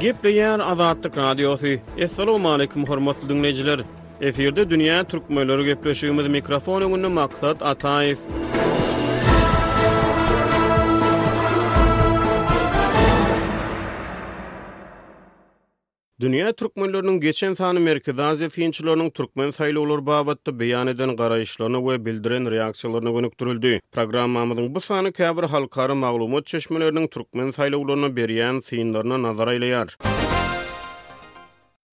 Gepleýär Azatlyk Radiosy. Assalamualaikum hormatly dinleýjiler. Efirde dünýä türkmenleri gepleşigimiz mikrofon öňünde Maksat Ataýew. Dünýä türkmenleriniň geçen sany Merkezi Aziýa synçylarynyň türkmen saýlawlary babatda beýan eden garaýyşlaryna we bildiren reaksiýalaryna gönükdirildi. Programmamyzyň bu sany käbir halkara maglumat çeşmeleriniň türkmen saýlawlaryna berýän synlaryna nazar aýlaýar.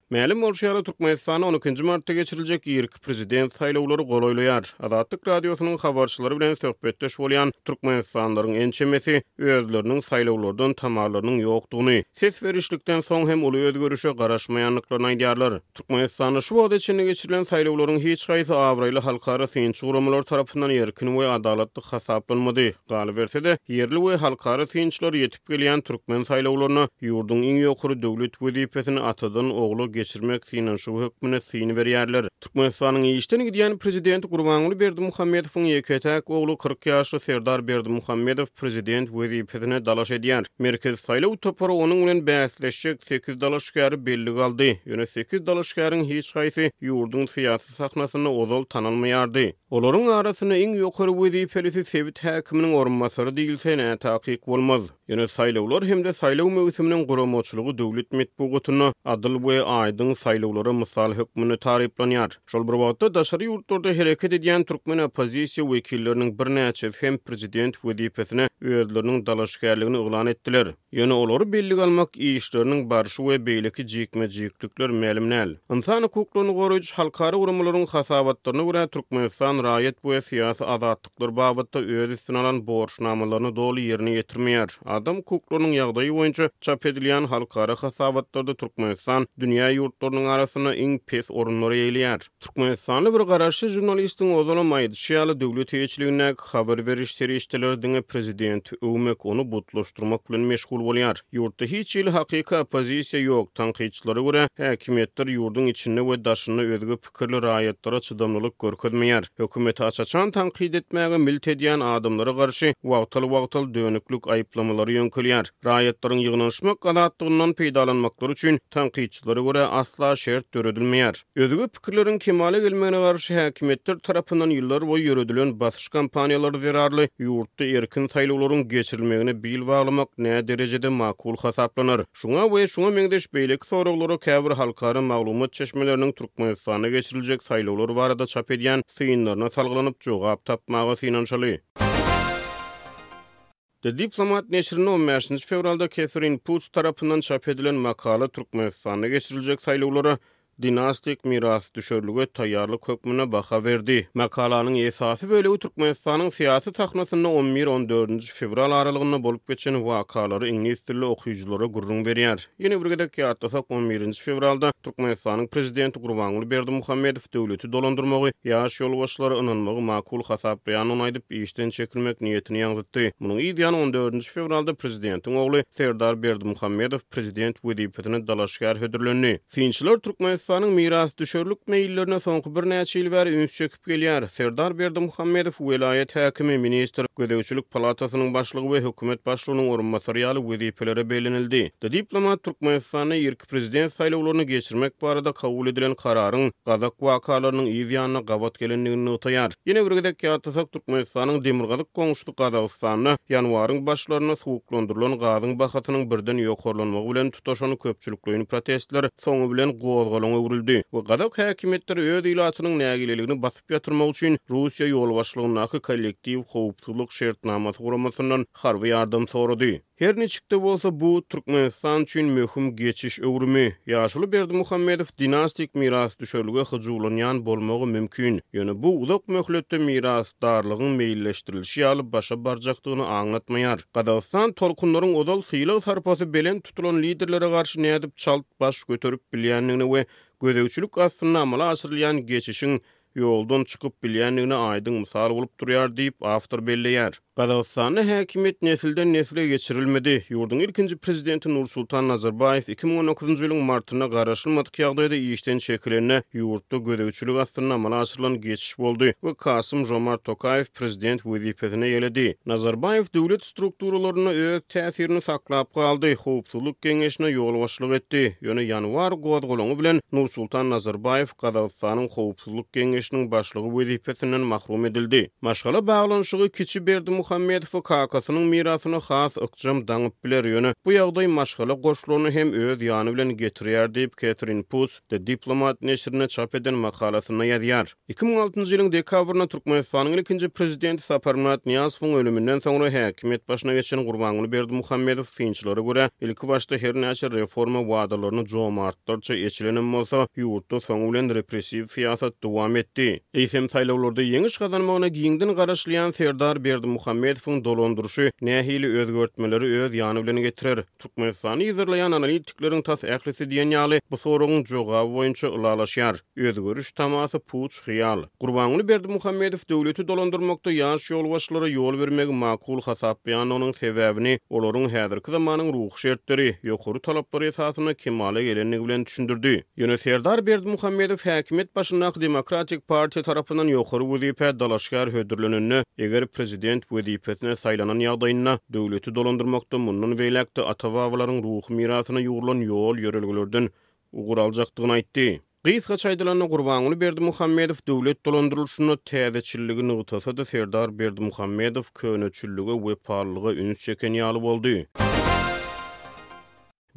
Mälim bolşy ýaly, Türkmenistanda on ikinji martda geçiriljek Prezident saýlawlary golaýlaýar. Azatlyk Radiosynyň habarçylary bilen söhbetdeş bolýan türkmenistanlylaryň ençemesi özleriniň saýlawlardan tamalarynyň ýokdugyny, ses berişlikden soň hem uly özgerişe garaşmaýandyklaryny aýdýarlar. Türkmenistanda şu wagta çenli geçirilen saýlawlaryň hiç haýsy abraýly halkara synçy guramalary tarapyndan erkin we adalatly hasaplanmady. Galyberse-de, ýerli we halkara synçylar gelýän türkmen saýlawlaryna ýurduň iň ýokary döwlet wezipesini atadan ogla geçirmek synanyşygy hökmünde syn berýärler. Türkmenistanyň işden gidýän prezidenti Gurbanguly Berdimuhamedowyň ýeke-täk ogly kyrk ýaşly Serdar Berdimuhamedow prezident wezipesine dalaş edýär. Merkezi saýlaw topary onuň bilen bäsleşjek sekiz dalaşgäri bellige aldy. Ýöne sekiz dalaşgäriň hiç haýsy ýurduň syýasy döwlet sahnasynda ozal tanalmaýardy. Olaryň arasynda iň ýokary wezipelisi sebit häkiminiň orunbasary diýilse nätakyk bolmaz. Ýöne saýlawlar hem-de saýlaw möwsüminiň guramaçylygy döwlet metbugatynda adyl we aýdyň saýlawlara mysal hökmünde taryplanýar. Şol bir wagtda, daşary ýurtlarda hereket edýän türkmen oppozisiýa wekilleriniň birnäçesi hem prezident wezipesine özleriniň dalaşgärligini yglan etdiler. Ýöne olary bellige almak, işleriniň barşy we beýleki jikme-jiklikler mälim däl. Ynsan hukuklaryny goraýjy halkara guramalaryň hasabatlaryna görä, Türkmenistan raýat we syýasy azatlyklar babatda öz üstüne alan borçnamalaryny doly ýerine ýetirmeýär. Adam hukuklarynyň ýagdaýy boýunça çap edilýän halkara hasabatlarda Türkmenistan dünýä ýurtlarynyň arasynda iň pes orunlary eýeleýär. Türkmenistanly bir garaşsyz žurnalistiň ozalam aýdyşy ýaly, döwlet eýeçiligindäki habar beriş serişdeleri diňe prezidenti öwmek, ony butlaşdyrmak bilen meşgul bolýar. Ýurtda hiç hili hakyky oppozisiýa ýok. Tankytçylara görä, häkimiýetler ýurduň içinde we daşynda özge pikirli raýatlara çydamlylyk görkezmeýär. Hökümeti aç-açan tankyt etmäge milt edýän adamlara garşy wagtal-wagtal dönüklik aýyplamalary ýöňkelýär. Raýatlaryň ýygnanyşmak azatlygyndan peýdalanmaklary üçin, tankytçylara görä, asla şert döredilmeýär. Özge pikirleriň kemala gelmegine garşy häkimiýetler tarapyndan ýyllarboýy ýöredilen basyş kampaniýalary zerarly ýurtda erkin saýlawlaryň geçirilmegine bil baglamak näderejede makul hasaplanar? Şuňa we şuňa meňzeş beýleki soraglara käbir halkara maglumat çeşmeleriniň Türkmenistanda geçiriljek saýlawlar barada çap edýän synlaryna salgylanyp jogap tapmaga synanyşaly. The Diplomat neşirinde on bäşinji fewralda Ketherin Puts tarapyndan çap edilen makala Türkmenistanda geçiriljek saýlawlara dinastik mirasdüşerlige taýýarlyk hökmünde baha berdi. Makalanyň esasy bölegi Türkmenistanyň syýasy sahnasynda on bir-on dördünji fewral aralygynda bolup geçen wakalary iňlis dilli okyjylara gürrüň berýär. Ýene bir gezek ýatlasak, on birinji fewralda Türkmenistanyň Prezidenti Gurbanguly Berdimuhamedow döwleti dolandyrmagy ýaş ýolbaşçylara ynanmagy makul hasaplaýandygyny aýdyp, işden çekilmek niýetini ýaňzytdy. Munuň yzýany on dördünji fewralda prezidentiň ogly Serdar Berdimuhamedow prezident wezipesine dalaşgär hödürlendi. Synçylar Türkmenistanyň mirasdüşerlik meýillerine soňky birnäçe ýyl bäri üns çekip, gelýär. Serdar Berdimuhamedow welaýat häkimi, ministr, gözegçilik palatasynyň başlygy we hökümet başlygynyň orunbasary ýaly wezipelere bellenildi. The Diplomat Türkmenistanda irki prezident saýlawlaryny geçirmek barada kabul edilen kararyň gazak wakalarynyň yz ýanyna gabat gelendigini nygtaýar. Ýene bir gezek ýatlasak, Türkmenistanyň demirgazyk goňşusy Gazagystanda ýanwaryň başlarynda suwuklandyrylan gazyň bahasynyň birden ýokarlanmagy bilen, tutaşan köpçülikleýin protestler soňy bilen gozgalaňa öwrüldi we gazak häkimiýetleri öz ilatynyň nägileligini basyp ýatyrmak üçin Russiýa ýolbaşçylygyndaky Kollektiw howpsuzlyk şertnamasy guramasyndan harby ýardam sorady. Her niçik-de bolsa, bu Türkmenistan üçin möhüm geçiş öwrümi. Ýaşuly Berdimuhamedow dinastik mirasdüşerlige hyjuwlanýan bolmagy mümkin, ýöne bu uzak möhletde mirasdarlygyň meýilleşdirilişi ýaly başa barjakdygyny aňlatmaýar. Gazagystan tolkunlaryň ozal sylag-sarpasy belent tutulan liderlere garşy nädip çalt baş göterip bilýändigine we gözegçilik astynda amala aşyrylýan geçişiň ýoldan çykyp bilýändigine aýdyň mysal bolup durýar diýip, awtor belleýär. Gazagystanda häkimiýet nesilden-nesle geçirilmedi. Ýurduň ilkinji prezidenti Nursultan Nazarbaýew iki müň on dokuzynjy ýylyň martynda garaşylmadyk ýagdaýda işden çekilende, ýurtda gözegçilik astynda amala aşyrylan geçiş, başçy boldy we Kasym-Žomart Tokaýew prezident wezipesine ýeledi. Nazarbaýew döwlet strukturalarynda öz täsirini saklap galdy, Howpsuzlyk geňeşine ýolbaşçylyk etdi. Ýöne ýanwar gozgalaňy bilen Nursultan Nazarbaýew Gazagystanyň Howpsuzlyk geňeşiniň başlygy wezipesinden mahrum edildi. Maşgala baglanyşygy kiçi Berdimuhamedowy kakasynyň mirasyna has ykjam daňyp biler, ýöne bu ýagdaý maşgala goşlaryny hem öz ýany bilen getirýär diýip, Ketrin Puts The Diplomat neşirinde çap eden makalasynda ýazýar. Iki müň altynjy ýylyň dekabrynda Türkmenistanyň ilkinji Prezidenti Saparmyrat Nyýazowyň ölüminden soňra häkimiýet başyna geçen Gurbanguly Berdimuhamedow synçylara görä, ilkibaşda her näçe reforma wadalaryny jomartlarça eçilenem bolsa, ýurtda soňy bilen repressiw syýasat dowam etdi. Eýsem, saýlawlarda ýeňiş gazanmagyna giňden garaşylýan Serdar Berdimuhamedowyň dolandyryşy nähili özgertmeleri öz ýany bilen getirer? Türkmenistany yzarlaýan analitikleriň tas ählisi diýen ýaly bu soragyň jogaby boýunça ylalaşýar, Özgeriş tamasy puç hyýal. Gurbanguly Berdimuhamedow döwleti dolandyrmakda ýaş ýolbaşçylara ýol bermegi makul hasaplaýandygynyň sebäbini olaryň häzirki zamanyň ruhy şertleri, ýokary talaplary esasynda kemala gelendigi bilen düşündirdi. Ýöne Serdar Berdimuhamedow häkimiýet başyndaky Demokratik partiýa tarapyndan ýokary wezipä dalaşgär hödürlenende, eger prezident wezipesine saýlanan ýagdaýynda, döwleti dolandyrmakda mundan beýläk-de ata-babalaryň ruhy mirasyna ýugrulan ýol-ýörelgelerden ugur aljakdygyny aýtdy. Gysgaça aýdylanda, Gurbanguly Berdimuhamedow döwlet dolandyrylyşynda täzeçilligi nygtasa-da, Serdar Berdimuhamedow köneçillige wepalylyga üns çeken ýaly boldy.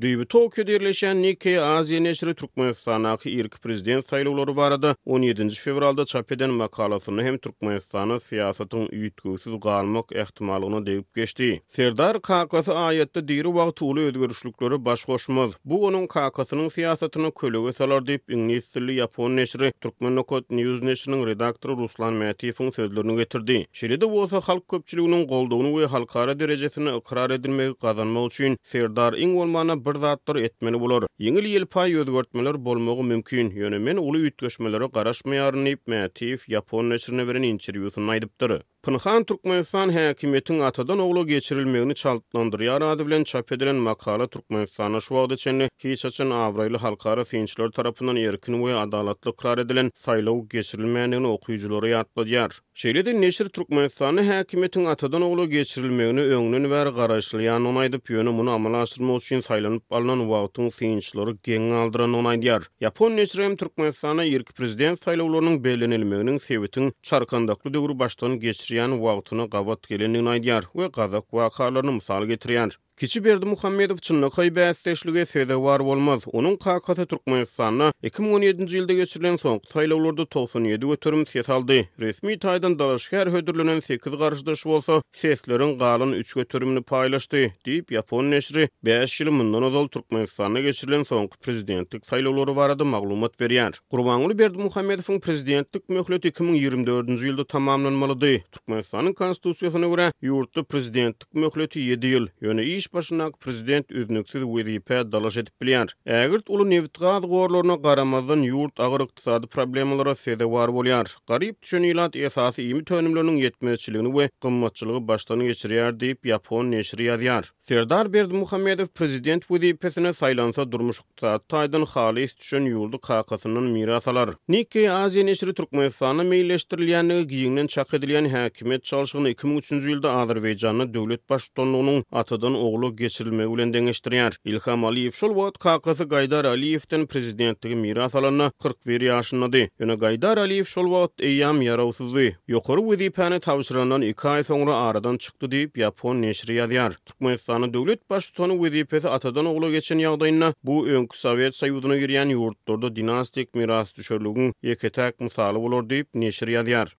Düýbi Tokioda ýerleşýän Nikkei Aziýa neşiri Türkmenistandaky irki prezident saýlawlary barada on ýedinji fewralda çap eden makalasynda hem Türkmenistana syýasatyň üýtgewsiz galmak ähtimallygyna degip geçdi. Serdar kakasy aýatda diri wagty uly özgerişliklere baş goşmaz. Bu onuň kakasynyň syýasatyny kölege salar diýip, iňlis dilli ýapon neşiri Turkmenocut News neşiriniň redaktory Ruslan Mätiýewiň sözlerini getirdi. Şeýle-de bolsa, halk köpçüliginiň goldawyny we halkara derejesinde ykrar edilmegi gazanmak üçin Serdar iň bolmanda bir zatlar etmeli bolar. Ýeňil-ýelpaý özgertmeler bolmagy mümkin, ýöne men uly üýtgeşmelere garaşmaýaryn diýip, Mätiýew Ýapon neşirine beren interwýusynda aýdypdyr. Pynhan Türkmenistan häkimiýetiň atadan ogla geçirilmegini çaltlandyrýar ady bilen çap edilen makala Türkmenistanda şu wagta çenli hiç haçan abraýly halkara synçylar tarapyndan erkin we adalatly ykrar edilen saýlaw geçirilmändigini okyjylara ýatladýar. Şeýle-de neşir Türkmenistanda häkimiýetiň atadan ogla geçirilmegine öňden bäri garaşylýandygyny aýdyp, ýöne muny amala aşyrmak üçin saýlanyp alnan wagtyň synçylary geň galdyrandygyny aýdýar. Ýapon neşiri hem Türkmenistanda irki prezident saýlawlarynyň bellenilmeginiň sebitiň çarkandakly döwri başdan geçirýän wagtyna gabat gelendigini aýdýar we gazak wakalaryny mysal getirýär. Kiçi Berdimuhamedow çynlakaý bäsdeşlige sezewar bolmaz. Onuň kakasy Türkmenistanda iki müň on ýedinji ýylda geçirilen soňky saýlawlarda togsan ýedi göterim ses aldy. Resmi taýdan dalaşgär hödürlenen sekiz garşydaş bolsa, sesleriň galan üç göterimini paýlaşdy, diýip, ýapon neşiri bäş ýyl mundan ozal Türkmenistanda geçirilen soňky prezidentlik saýlawlary barada maglumat berýär. Gurbanguly Berdimuhamedowyň prezidentlik möhleti iki müň ýigrimi dördünji ýylda tamamlanmalydy. Türkmenistanyň Konstitusiýasyna görä, ýurtda prezidentlik Möhleti ýedi ýyl, ýöne iş başyndaky prezident üznüksiz wezipä dalaş edip bilýär. Ägirt uly nebit-gaz gorlaryna garamazdan, ýurt agyr ykdysady problemalara sezewar bolýar. Garyp düşen ilat esasy iýmit önümleriniň ýetmezçiligini we gymmatçylygy başdan geçirýär diýip, ýapon neşiri ýazýar. Serdar Berdimuhamedow prezident wezipesine saýlansa durmuş. Zat taýdan halys düşen ýurdy kakasyndan miras alar. Nikkei Aziýa neşiri Türkmenistanda meýilleşdirilýändigi giňden çak edilýän häkimiýet çalşygyny iki müň üçünji ýylda Azerbaýjanda döwlet baştutanlygynyň atadan ogla geçirilmegi bilen deňeşdirýär. Ilham Aliýew şol wagt kakasy Gaýdar Aliýewden prezidentligi miras alanda kyrk bir ýaşyndady. Ýöne Gaýdar Aliýew şol wagt eýýäm ýarawsyzdy. Ýokary wezipäni tabşyrandan iki aý soňra aradan çykdy diýip, ýapon neşiri ýazýar. Türkmenistanyň döwlet baştutany wezipesi atadan ogla geçen ýagdaýynda, bu öňki Sowet Soýuzyna girýän ýurtlarda dinastik mirasdüşerligiň ýeke-täk mysaly bolar diýip, neşir ýazýar.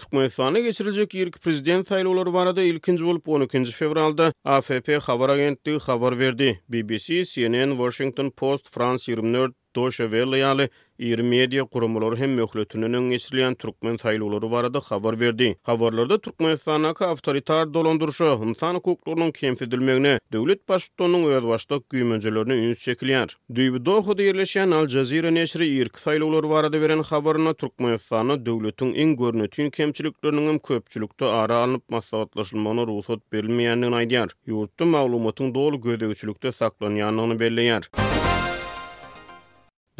Türkmenistanda geçiriljek irki prezident saýlawlary barada ilkinji bolup on ikinji fewralda AFP habar agentligi habar berdi. BBC, CNN, Washington Post, France ýigrimi dört, Doşe Welle ýaly iri media guramalary hem möhletinden öň geçirilýän türkmen saýlawlary barada habar berdi. Habarlarda Türkmenistandaky awtoritar dolandyryşa, ynsan hukuklarynyň kemsidilmegine, döwlet baştutanynyň özbaşdak güýmenjelerine üns çekilýär. Düýbi Dohada ýerleşýän Al Jazeera neşiri irki saýlawlar barada beren habarynda Türkmenistanda döwletiň iň görnetin kemçilikleriniň hem köpçülikde ara alnyp maslahatlaşylmagyna rugsat berilmeýändigini aýdýar. Ýurtda maglumatyň doly gözegçilikde saklanýandygyny belleýär.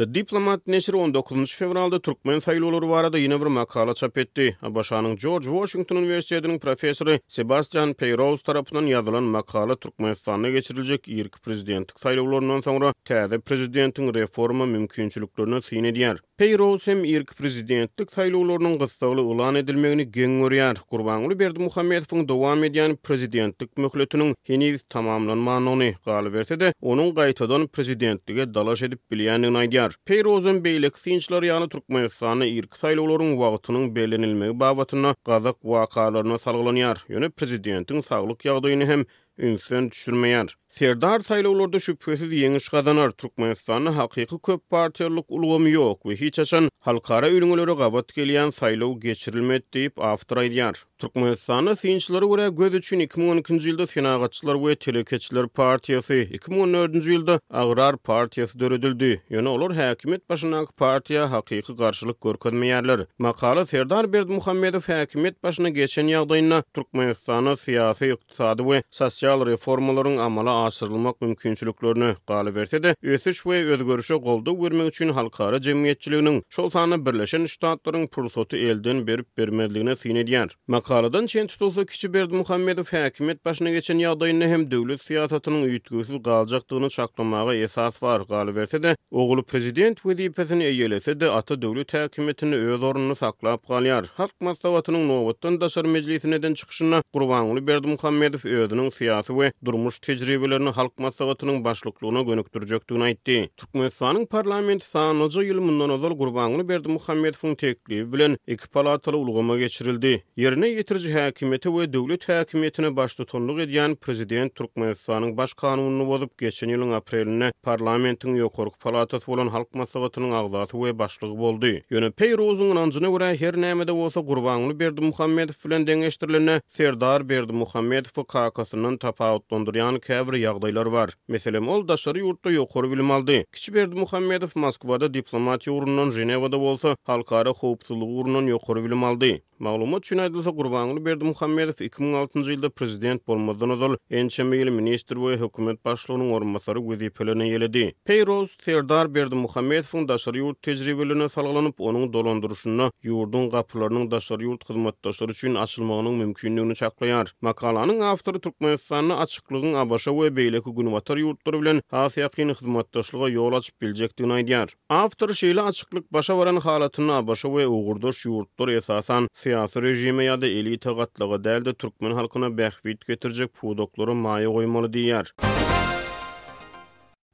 The Diplomat neşiri on dokuzynjy fewralda türkmen saýlawlary barada ýene bir makala çap etdi. ABŞ-nyň Jorj Waşington uniwersitetiniň professory Sebastýan Peýrouz tarapyndan ýazylan makala Türkmenistanda geçiriljek irki prezidentlik saýlawlaryndan soňra täze prezidentiň reforma mümkinçiliklerine syn edýär. Peýroz hem irki prezidentlik saýlawlarynyň gyssagly yglan edilmegini geň görýär, Gurbanguly Berdimuhamedowyň dowam edýän prezidentlik möhletiniň heniz tamamlanmandygyny, galyberse-de, onuň gaýtadan prezidentlige dalaş edip bilýändigini aýdýar. Peýrozam beýleki synçylar ýaly Türkmenistanda irki saýlawlaryň wagtynyň bellenilmegi babatynda gazak wakalaryna salgylanýar, ýöne prezidentiň saglyk ýagdaýyny hem ünsden düşürmeýär. Serdar saýlawlarda şübhesiz ýeňiş gazanar, Türkmenistanda hakyky köp partiýalylyk ulgamy ýok we hiç haçan halkara ülňülere gabat gelýän saýlaw geçirilmedi diýip, awtor aýdýar. Türkmenistanda synçylara görä, göz üçin iki müň on ikinji ýylda Senagatçylar we telekeçiler partiýasy, iki müň on dördünji ýylda Agrar partiýasy döredildi, ýöne olar häkimiýet başyndaky partiýa hakyky garşylyk görkezmeýärler. Makala Serdar Berdimuhamedow häkimiýet başyna geçen ýagdaýynda Türkmenistanda syýasy, ykdysady we sosial reformalaryň amala aşyrylmak mümkinçiliklerine, galyberse-de, ösüş we özgerişe goldaw bermek üçin halkara jemgyýetçiliginiň, şol sanda Birleşen Ştatlaryň pursaty elden berip bermezligine syn edýär. Makaladan çen tutulsa, kiçi Berdimuhamedow häkimiýet başyna geçen ýagdaýynda hem döwlet syýasatynyň üýtgewsiz galjakdygyny çaklamaga esas bar, galyberse-de, ogly prezident wezipesini eýelese-de, ata döwlet häkimiýetinde öz ornuny saklap galýar. Halk Maslahatynyň nobatdan daşary mejlisinde eden çykyşynda Gurbanguly Berdimuhamedow özüniň syýasy we durmuş tejribelerini Halk Maslahatynyň başlyklygyna gönükdirjekdigini aýtdy. Türkmenistanyň parlamenti sanlyja ýyl mundan ozal Gurbanguly Berdimuhamedowyň teklibi bilen iki palataly ulgama geçirildi. Ýerine ýetiriji häkimiýete we döwlet häkimiýetine baştutanlyk edýän prezident Türkmenistanyň Baş kanunyny bozup, geçen ýylyň aprelinde parlamentiň ýokarky palatasy bolan Halk Maslahatynyň agzasy we başlygy boldy. Ýöne Peýruzyň ynanjyna görä, her näme-de bolsa Gurbanguly Berdimuhamedow bilen deňeşdirilende, Serdar Berdimuhamedowy kakasyndan tapawutlandyrýan käbir ýagdaýlar bar. Meselem, ol daşary ýurtda ýokary bilim aldy. Kiçi Berdimuhamedow Moskwada diplomatiýa ugrundan, Ženewada bolsa, halkara howpsuzlygy ugrundan ýokary bilim aldy. Maglumat üçin aýdylsa, Gurbanguly Berdimuhamedow iki müň altynjy ýylda prezident bolmazdan ozal ençeme ýyl ministr we hökümet başlygynyň orunbasary wezipelerini eýeledi. Peýroz. Serdar Berdimuhamedowyň daşary ýurt tejribelerine salgylanyp, onuň dolandyryşynda ýurduň gapylarynyň daşary ýurt hyzmatdaşlary üçin açylmagynyň mümkindigini çaklaýar. Makalanyň awtory Türkmenistanda açyklygyň ABŞ we beýleki Günbatar ýurtlary bilen has ýakyn hyzmatdaşlyga ýol açyp biljekdigini aýdýar. Awtor şeýle açyklyk başa baran halatynda ABŞ we ugurdaş ýurtlar esasan syýasy režime ýa-da elita gatlaga däl-de türkmen halkyna bähbit getirjek pudaklara maýa goýmaly diýýär.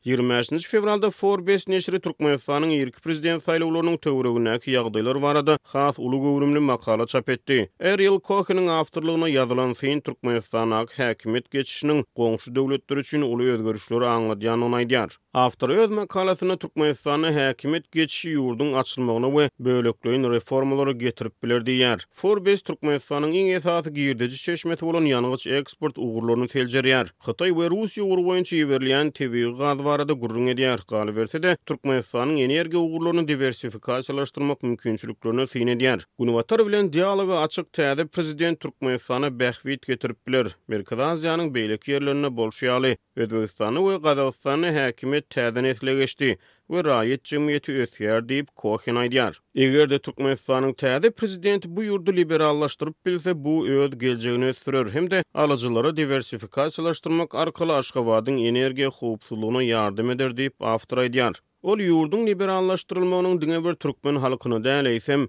Ýigrimi bäşinji fewralda Forbes neşiri Türkmenistanyň irki prezident saýlawlarynyň töweregindäki ýagdaýlar barada has uly göwrümli makala çap etdi. Eriel Koheniň awtorlygynda ýazylan syn Türkmenistandaky häkimiýet geçişiniň goňşy döwletler üçin uly özgerişleri aňladýandygyny aýdýar. Awtor öz makalasynda Türkmenistanda häkimiýet geçişi ýurduň açylmagyna we bölekleýin reformalara getirip biler diýýär. Forbes Türkmenistanyň iň esasy girdeji çeşmesi bolan ýangyç eksport ugurlaryny seljerýär. Hytaý we Russiýa ugry boýunça iberilýän tebigy gaz barada gürrüň edýär, galyberse-de, Türkmenistanyň energiýa ugurlaryny diwersifikasiýalaşdyrmak mümkinçiliklerine syn edýär. Günbatar bilen dialoga açyk täze prezident Türkmenistana bähbit getirip biler. Merkezi Aziýanyň beýleki ýerlerinde bolşy ýaly, Özbegistanda we Gazagystanda häkimiýet täze nesle geçdi. we raýat jemgyýeti ösýär diýip, Kohen aýdýar. Eger-de Türkmenistanyň täze prezidenti bu ýurdy liberallaşdyryp bilse, bu öz geljegini ösdürer hem-de alyjylary diwersifikasiýalaşdyrmak arkaly Aşgabadyň energiýa howpsuzlygyna ýardam eder diýip, awtor aýdýar. Ol ýurduň liberallaşdyrylmagynyň diňe bir türkmen halkyna däl, eýsem,